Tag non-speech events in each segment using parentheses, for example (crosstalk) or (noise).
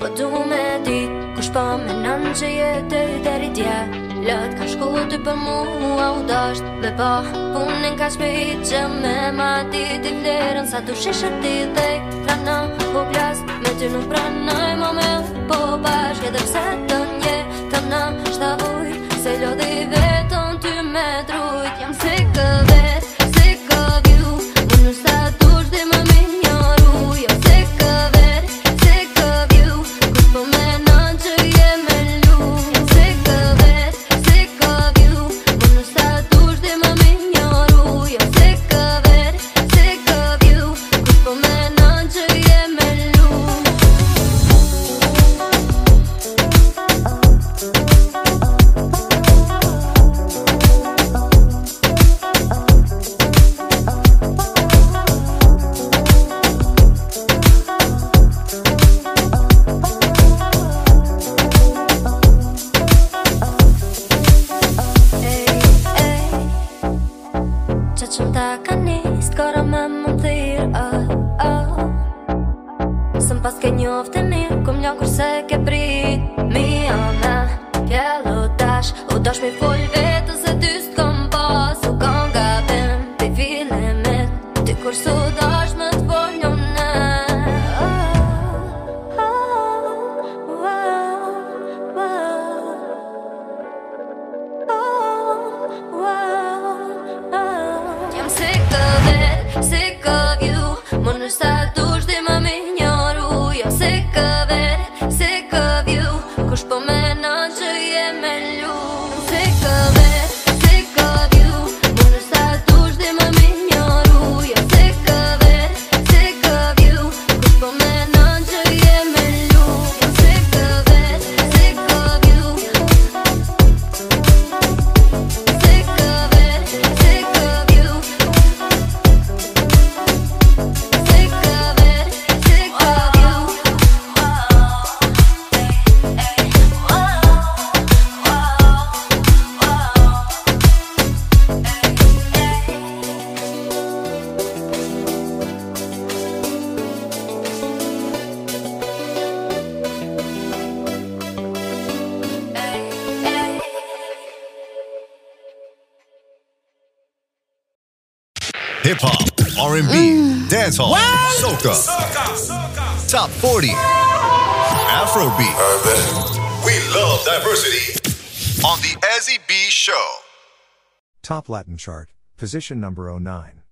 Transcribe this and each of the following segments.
Po du me dit Kush po me nënë që jetë deri dje. Lët ka shku ty për mua u dasht Dhe po punin ka shpejt që me ma ti ti vlerën. Sa du shishë ti dhe prana po plas Me ty nuk pranoj mo me po bashk Edhe pse të të R&B, dancehall, soca, top 40, Afrobeat. We love diversity. On the Ezzy B Show. Top Latin chart, position number 09.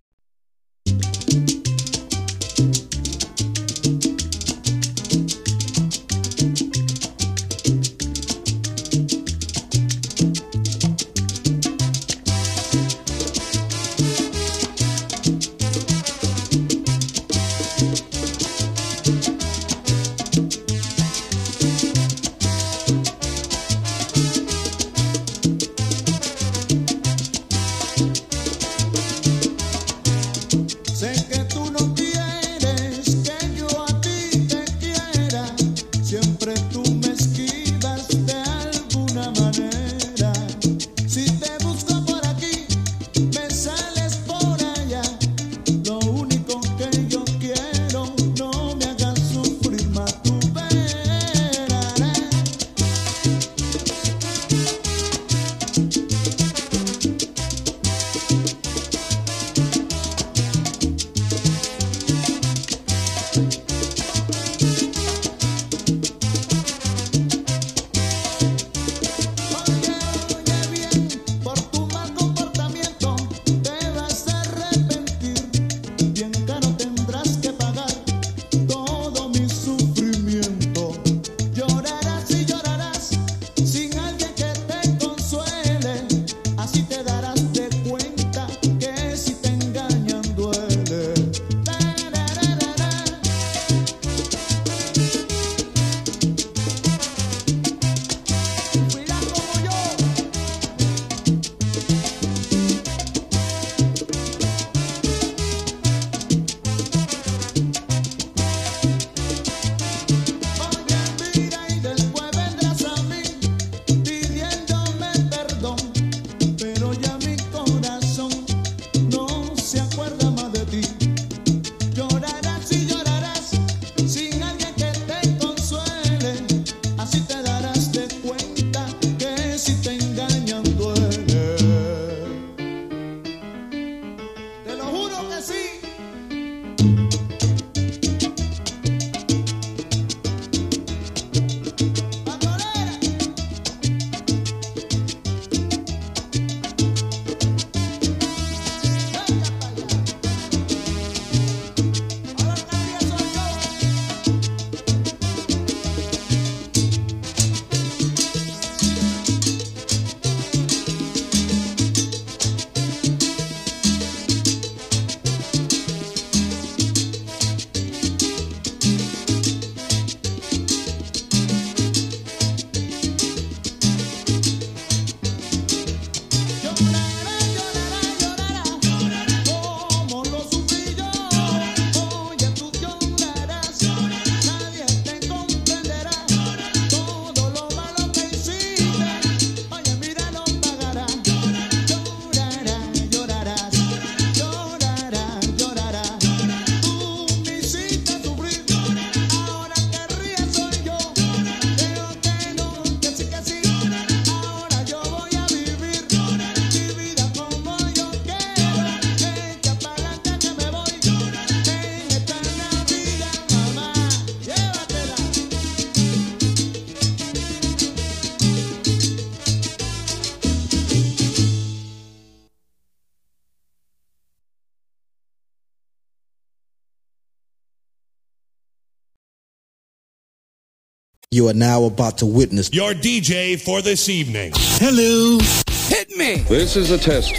You are now about to witness your DJ for this evening. Hello. Hit me. This is a test.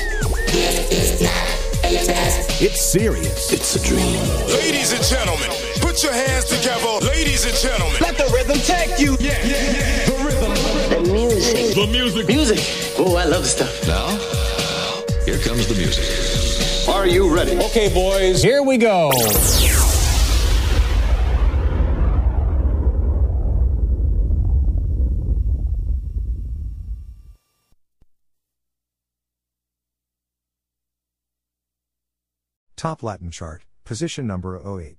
It's serious. It's a dream. Ladies and gentlemen, put your hands together. Ladies and gentlemen, let the rhythm take you. Yeah, yeah, yeah. The rhythm. The music. The music. Music. Oh, I love stuff. Now, here comes the music. Are you ready? Okay, boys, here we go. Top Latin chart, position number 08.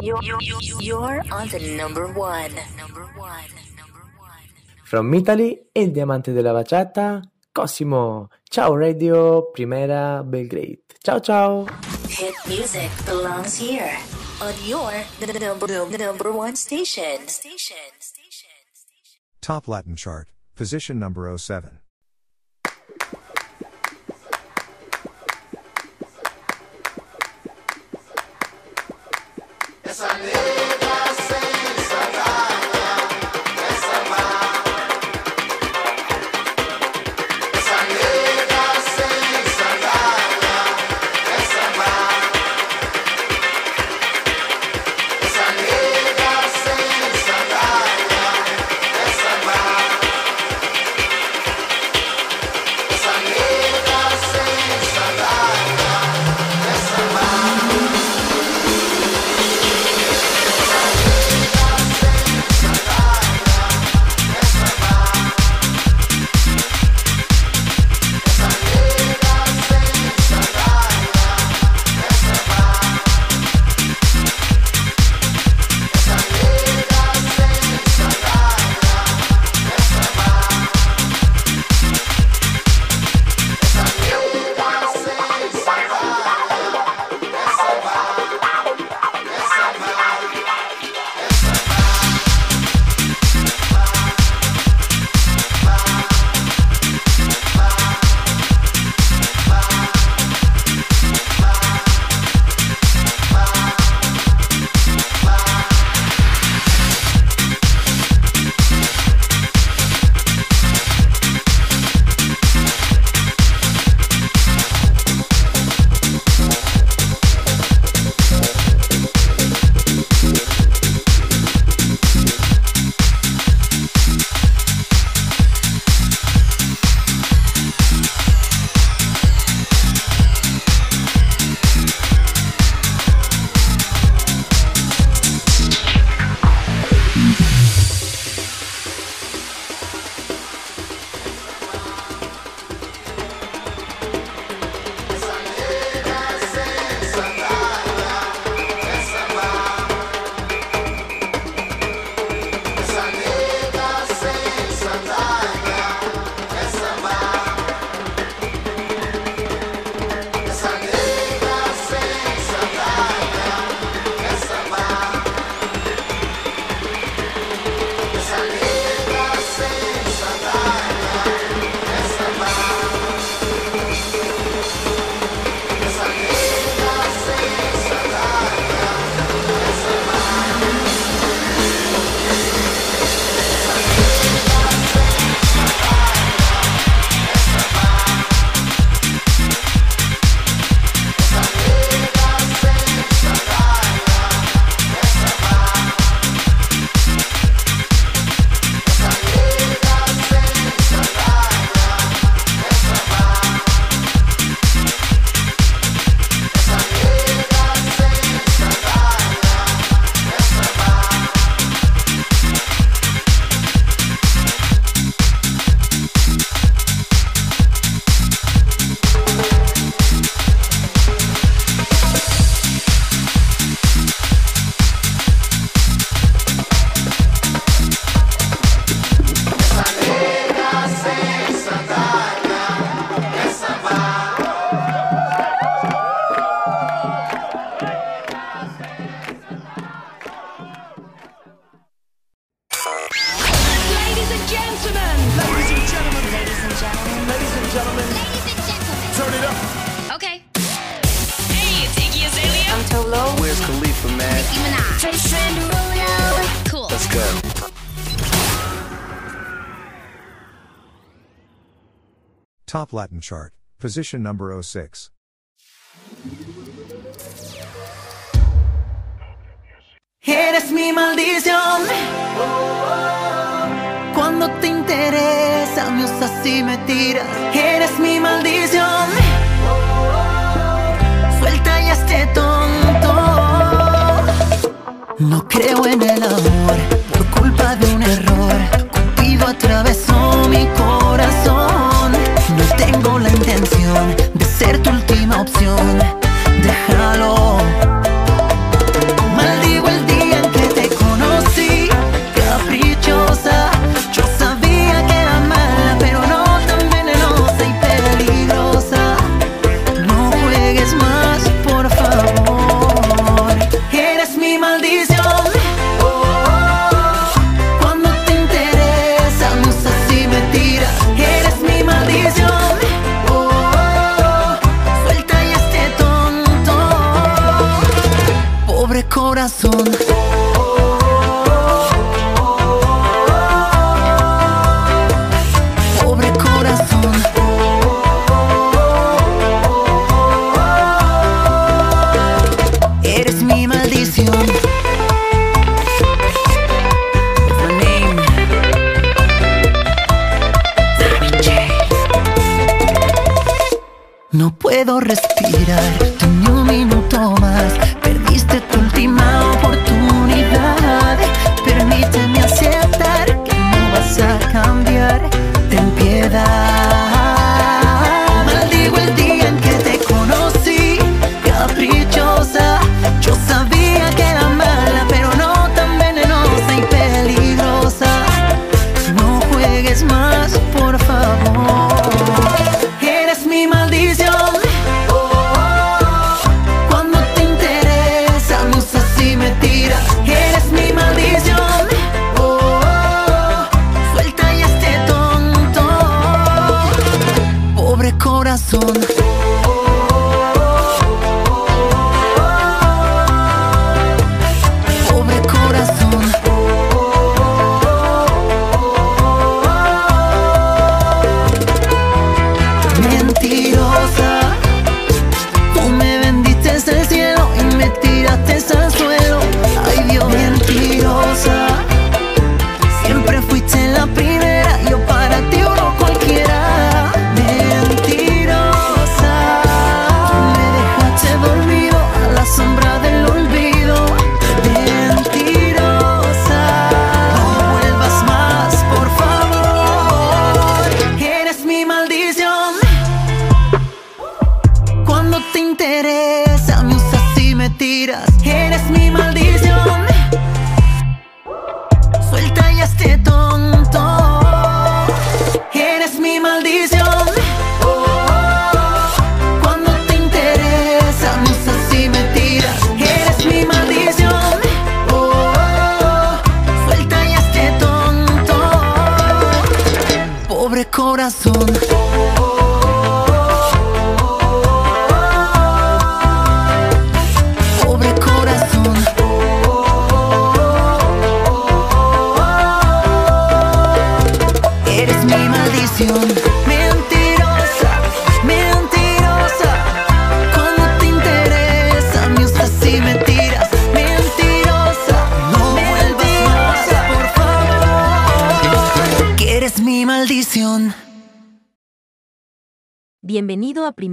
You're on the number one. From Italy, il diamante della baciata, Cosimo. Ciao Radio Primera Belgrade. Ciao ciao. Hit music belongs here on your the number, the number one station. Station. Top Latin chart, position number 07. Essa negra. Top Latin chart, position number 06. Eres mi maldición. Cuando te interesa, me usas y me tiras. Eres mi maldición. Suelta ya este tonto. No creo en el amor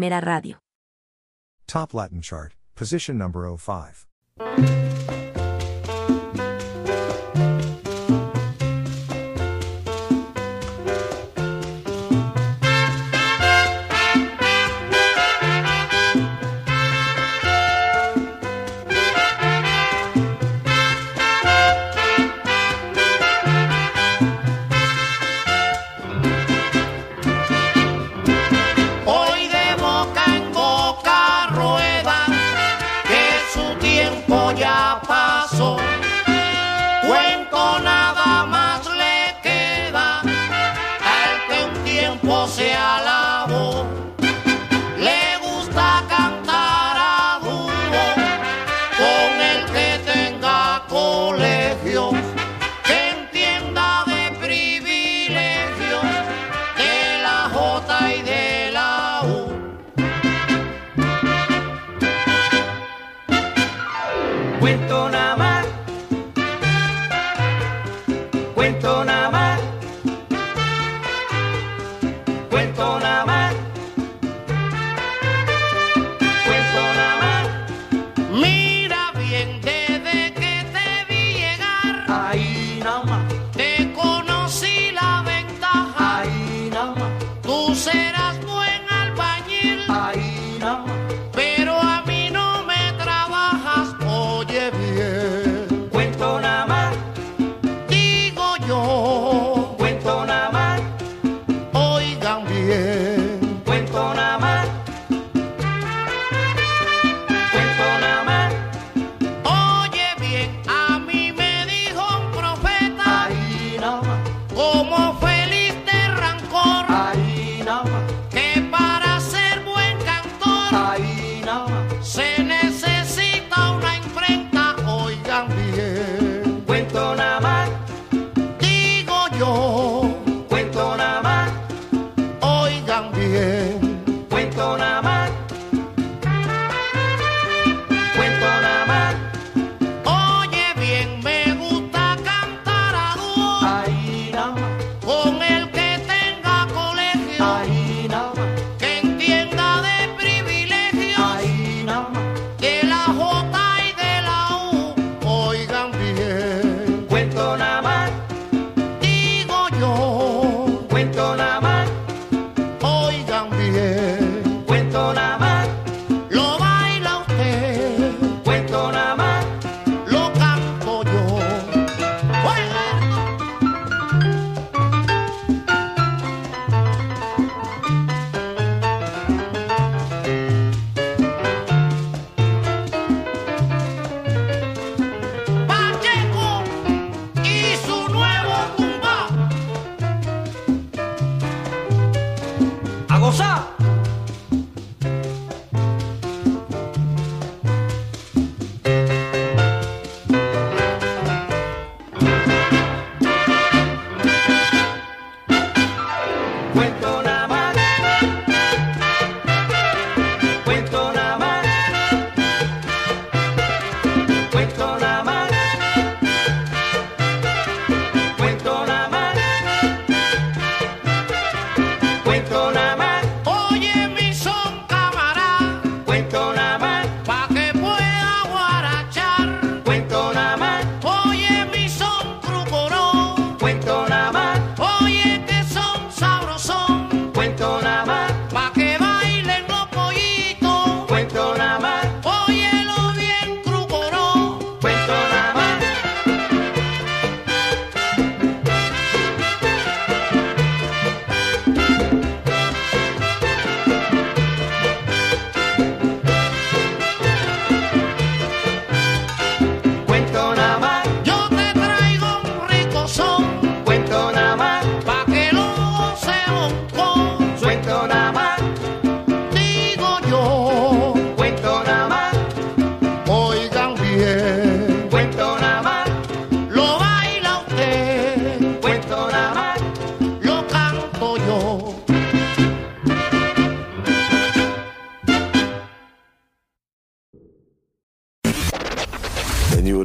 Primera Radio. Top Latin chart, position number 05.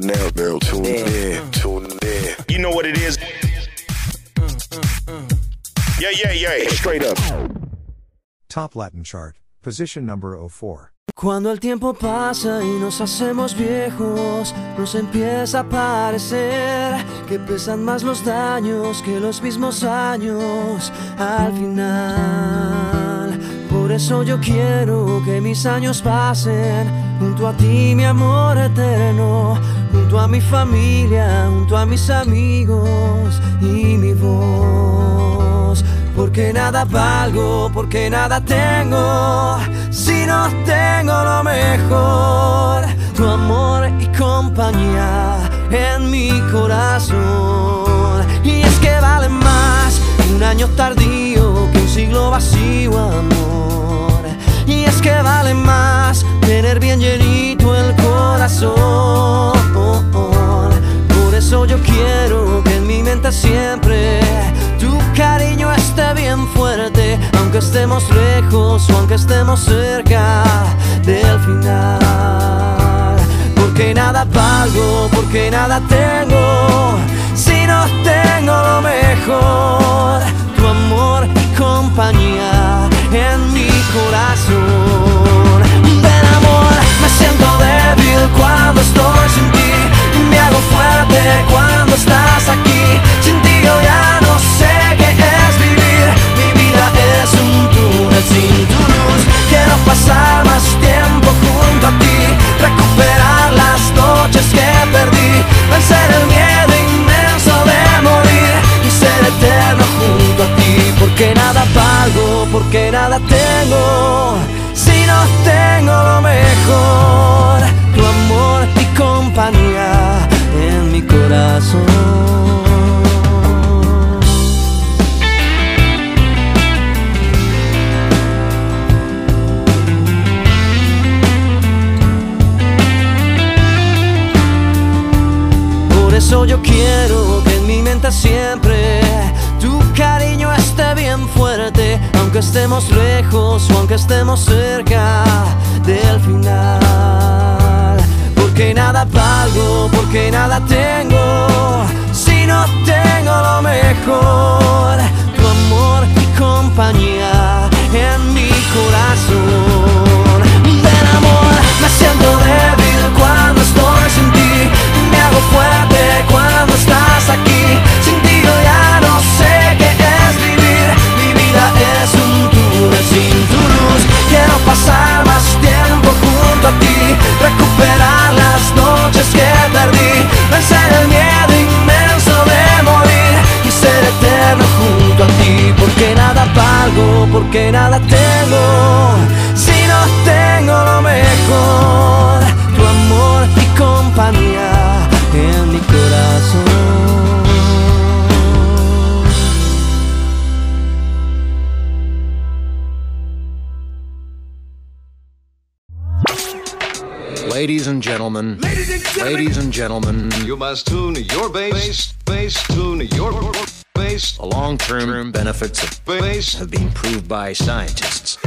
Now, now tuned in, tuned in. You know what it is. Yeah, yeah, yeah. Straight up. Top Latin chart, position number 04. Cuando el tiempo pasa y nos hacemos viejos, nos empieza a parecer que pesan más los daños que los mismos años al final. Por eso yo quiero que mis años pasen junto a ti, mi amor eterno, junto a mi familia, junto a mis amigos y mi voz. Porque nada valgo, porque nada tengo, si no tengo lo mejor, tu amor y compañía en mi corazón. Y es que vale más un año tardío que un siglo vacío, amor. Que vale más tener bien llenito el corazón. Por eso yo quiero que en mi mente siempre tu cariño esté bien fuerte, aunque estemos lejos o aunque estemos cerca del final. Porque nada valgo, porque nada tengo, si no tengo lo mejor, tu amor y compañía en mi corazón. Siento débil cuando estoy sin ti, me hago fuerte cuando estás aquí, sin ti yo ya no sé qué es vivir, mi vida es un túnel sin tu luz, quiero pasar más tiempo junto a ti, recuperar las noches que perdí, vencer el miedo inmenso de morir. Y ser eterno junto a ti, porque nada pago, porque nada tengo, tengo lo mejor, tu amor y compañía en mi corazón. Por eso yo quiero que en mi mente siempre aunque estemos lejos o aunque estemos cerca del final. Porque nada valgo, porque nada tengo, si no tengo lo mejor, tu amor y compañía en mi ladies and gentlemen, You must tune your bass, bass, tune your bass. the long-term benefits of bass have been proved by scientists.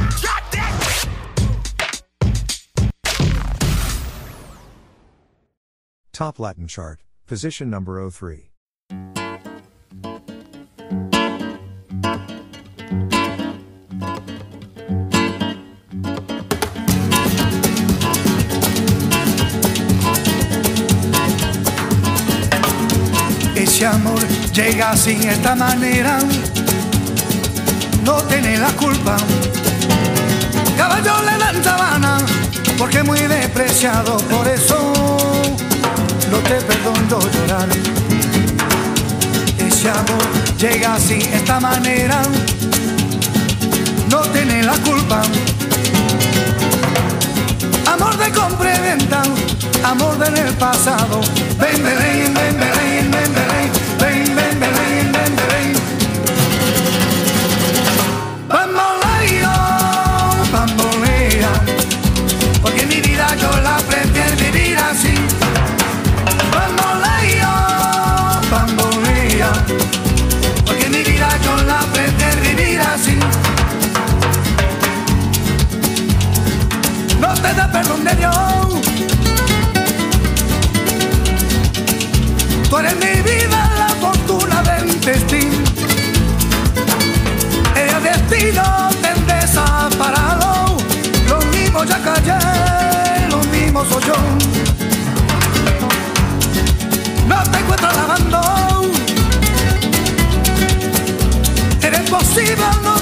Top Latin chart, position number 03. ese amor llega sin esta manera, no tiene la culpa. Caballo le dan sabana, porque muy despreciado, por eso no te perdono llorar. Ese amor llega sin esta manera, no tiene la culpa. Amor de compra y venta, amor del pasado. Ven, ven, ven, ven, ven, ven, ven. Perdón de. Tú eres mi vida, la fortuna del destino. El destino te desaparado. Lo mismo ya callé, lo mismo soy yo. No te encuentro lavando. Eres posible, no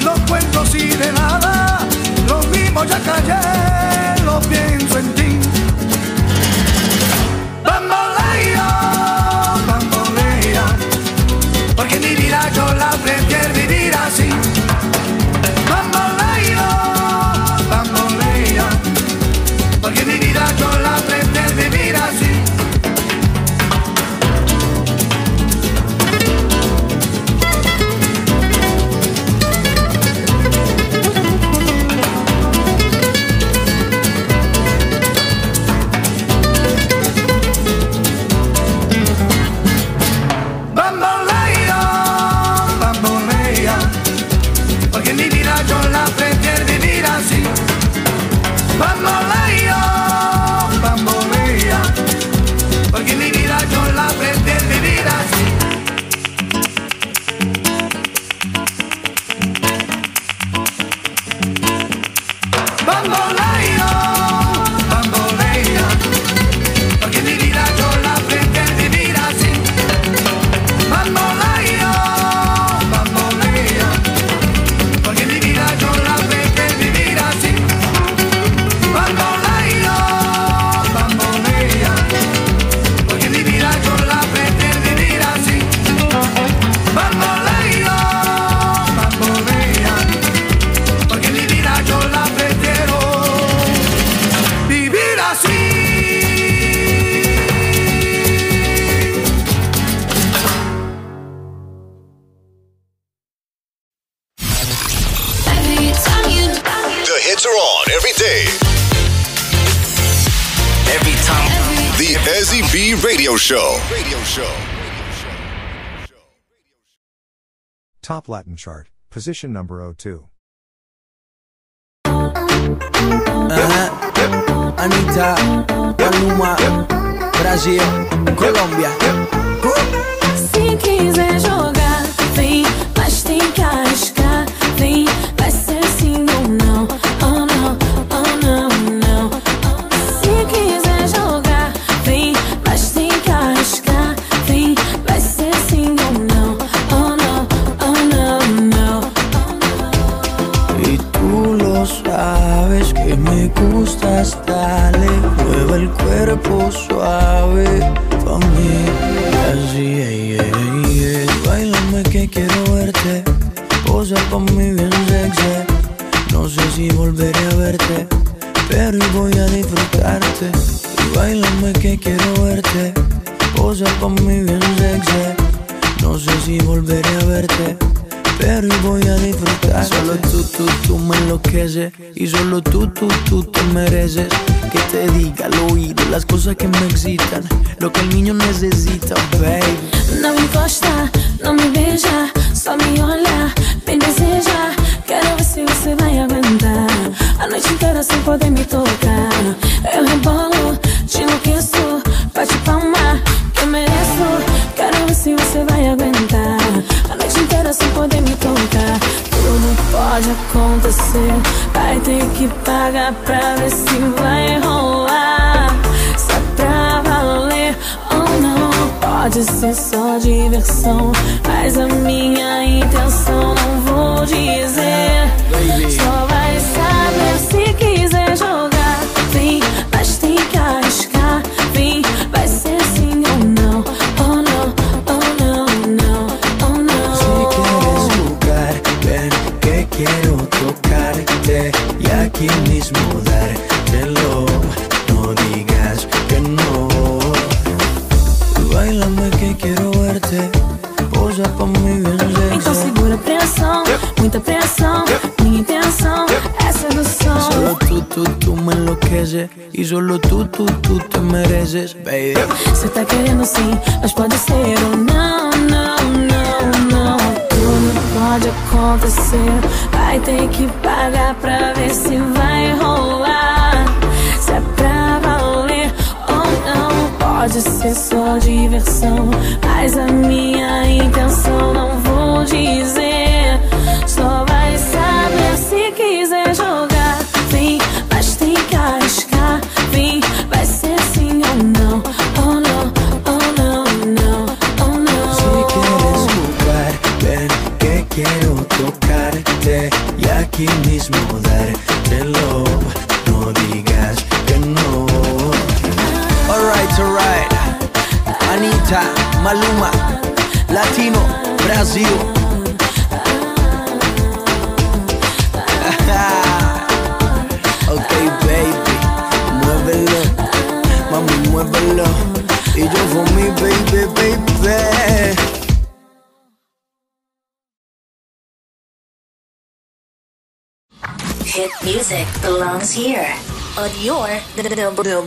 día no cuento así de nada. Lo mismo ya callé, lo pienso en ti. Top Latin chart, position number 02. Uh-huh. Anita, Maluma, Brasil, Colômbia. Se quiser jogar, vem, mas tem que arriscar. Vem, gustas, dale, mueve el cuerpo suave pa' mí. Así, bailame que quiero verte, posa pa' mí bien sexy. No sé si volveré a verte, pero voy a disfrutarte. Y bailame que quiero verte, posa pa' mí bien sexy. No sé si volveré a verte. Pero hoy voy a disfrutar. Solo tú, tú, tú me enloqueces. Y solo tú, tú, tú te mereces. Que te diga al oído las cosas que me excitan. Lo que el niño necesita, baby. Não me encosta, não me beija, só me olha, me deseja. Quero ver se você vai aguentar a noite inteira sem poder me tocar. Eu rebolo, te enlouqueço, bate palma, que eu mereço. Quero ver se você vai aguentar poder me tocar. Tudo pode acontecer, vai ter que pagar pra ver se vai rolar. Se é pra valer ou não. Pode ser só diversão, mas a minha intenção não vou dizer. Só vai saber se quiser jogar. Vem, mas tem que arriscar. Aquí mismo dártelo No digas que no Bailame que quiero verte Posa pa' mí bien Então sexy segura a pressão, muita pressão. Minha intenção é sedução. Solo tú, tú, tú me enloqueces Y solo tú, tú, tú te mereces, baby Você tá querendo sim, mas pode ser ou não, não, não, pode acontecer, vai ter que pagar pra ver se vai rolar. Se é pra valer ou não. Pode ser só diversão, mas a minha intenção não vou dizer. Aquí mismo dártelo. No digas que no. Alright, alright. Anita, Maluma, Latino, Brasil. (laughs) ok, baby, muévelo, mami, muévelo. Y yo for mi baby, baby. Hit music belongs here on your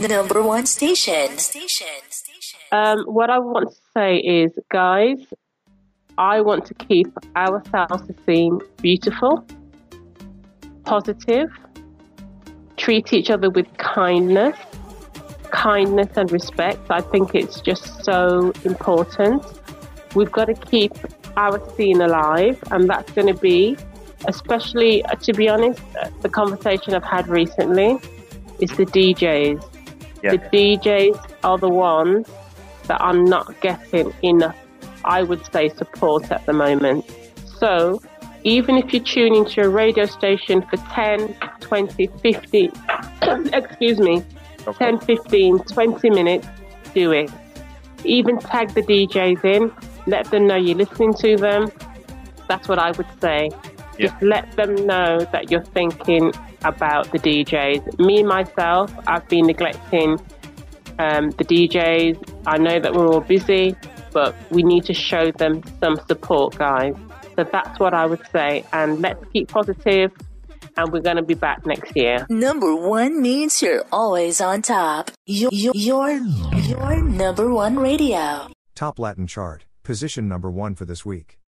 number, one station. Station. Um, what I want to say is, guys, I want to keep our self esteem beautiful, positive, treat each other with kindness, kindness and respect. I think it's just so important. We've got to keep our scene alive, and that's going to be, especially uh, to be honest, uh, the conversation I've had recently is the DJs. The DJs are the ones that are not getting enough, I would say, support at the moment. So, even if you tune into a radio station for 10, 20, 50, (coughs) excuse me, 10, 15, 20 minutes, do it. Even tag the DJs in, let them know you're listening to them. That's what I would say. Just let them know that you're thinking about the DJs. Me, myself, I've been neglecting um, the DJs. I know that we're all busy, but we need to show them some support, guys. So that's what I would say. And let's keep positive, and we're going to be back next year. Number one means you're always on top. Your, your, your number one radio. Top Latin chart, position number one for this week.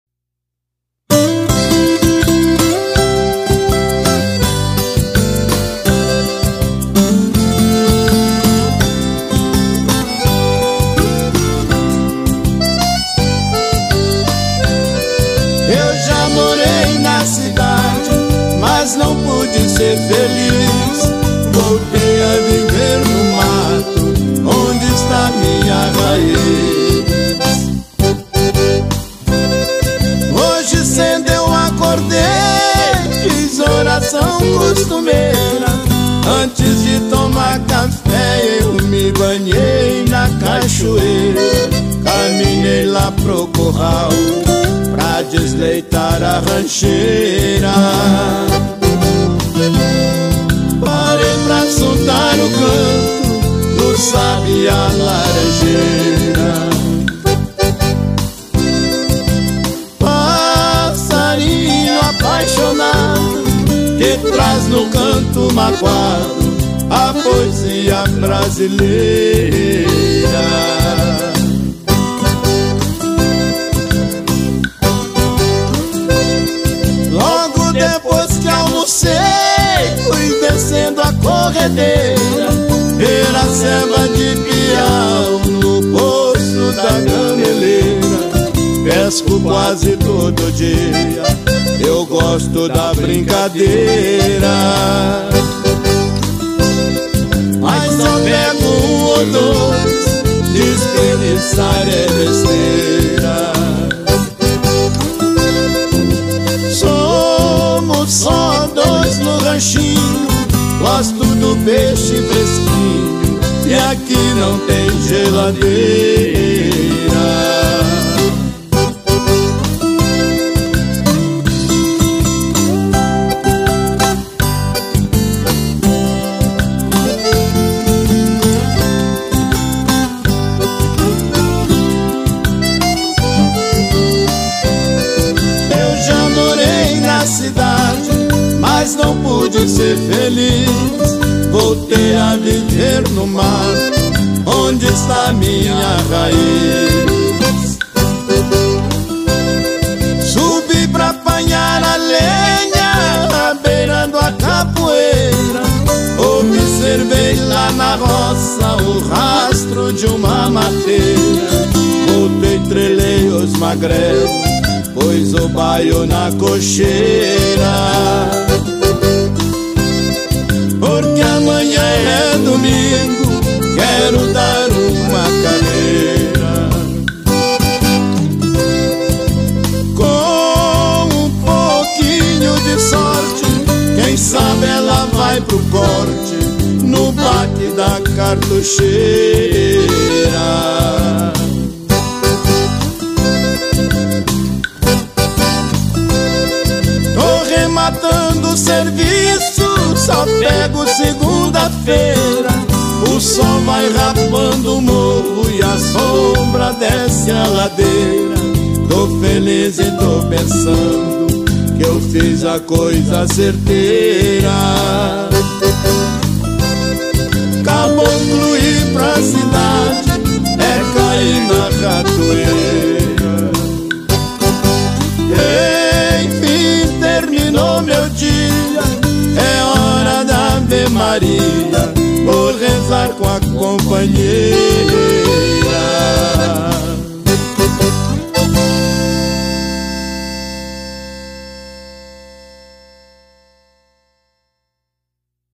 Costumeira. Antes de tomar café, eu me banhei na cachoeira. Caminhei lá pro curral pra desleitar a rancheira. Parei pra soltar o canto do sabiá laranjeira. No canto magoado a poesia brasileira. Logo depois que almocei, fui descendo a corredeira. Era selva de piau no poço da gameleira. Pesco quase todo dia, eu gosto da brincadeira. Mas só pego um ou dois, desperdiçar é besteira. Somos só dois no ranchinho. Gosto do peixe fresquinho. E aqui não tem geladeira. Pude ser feliz. Voltei a viver no mar, onde está minha raiz. Subi pra apanhar a lenha, beirando a capoeira. Observei lá traça o rastro de uma mateira. Voltei, trelei os magrelos, pois o baio na cocheira. Porque amanhã é domingo, quero dar uma carreira. Com um pouquinho de sorte, quem sabe ela vai pro corte no baque da cartucheira. Tô rematando o serviço, só pego segunda-feira. O sol vai rapando o morro e a sombra desce a ladeira. Tô feliz e tô pensando que eu fiz a coisa certeira. Caboclo ir pra cidade é cair na ratoeira. Maria, vou rezar com a companheira.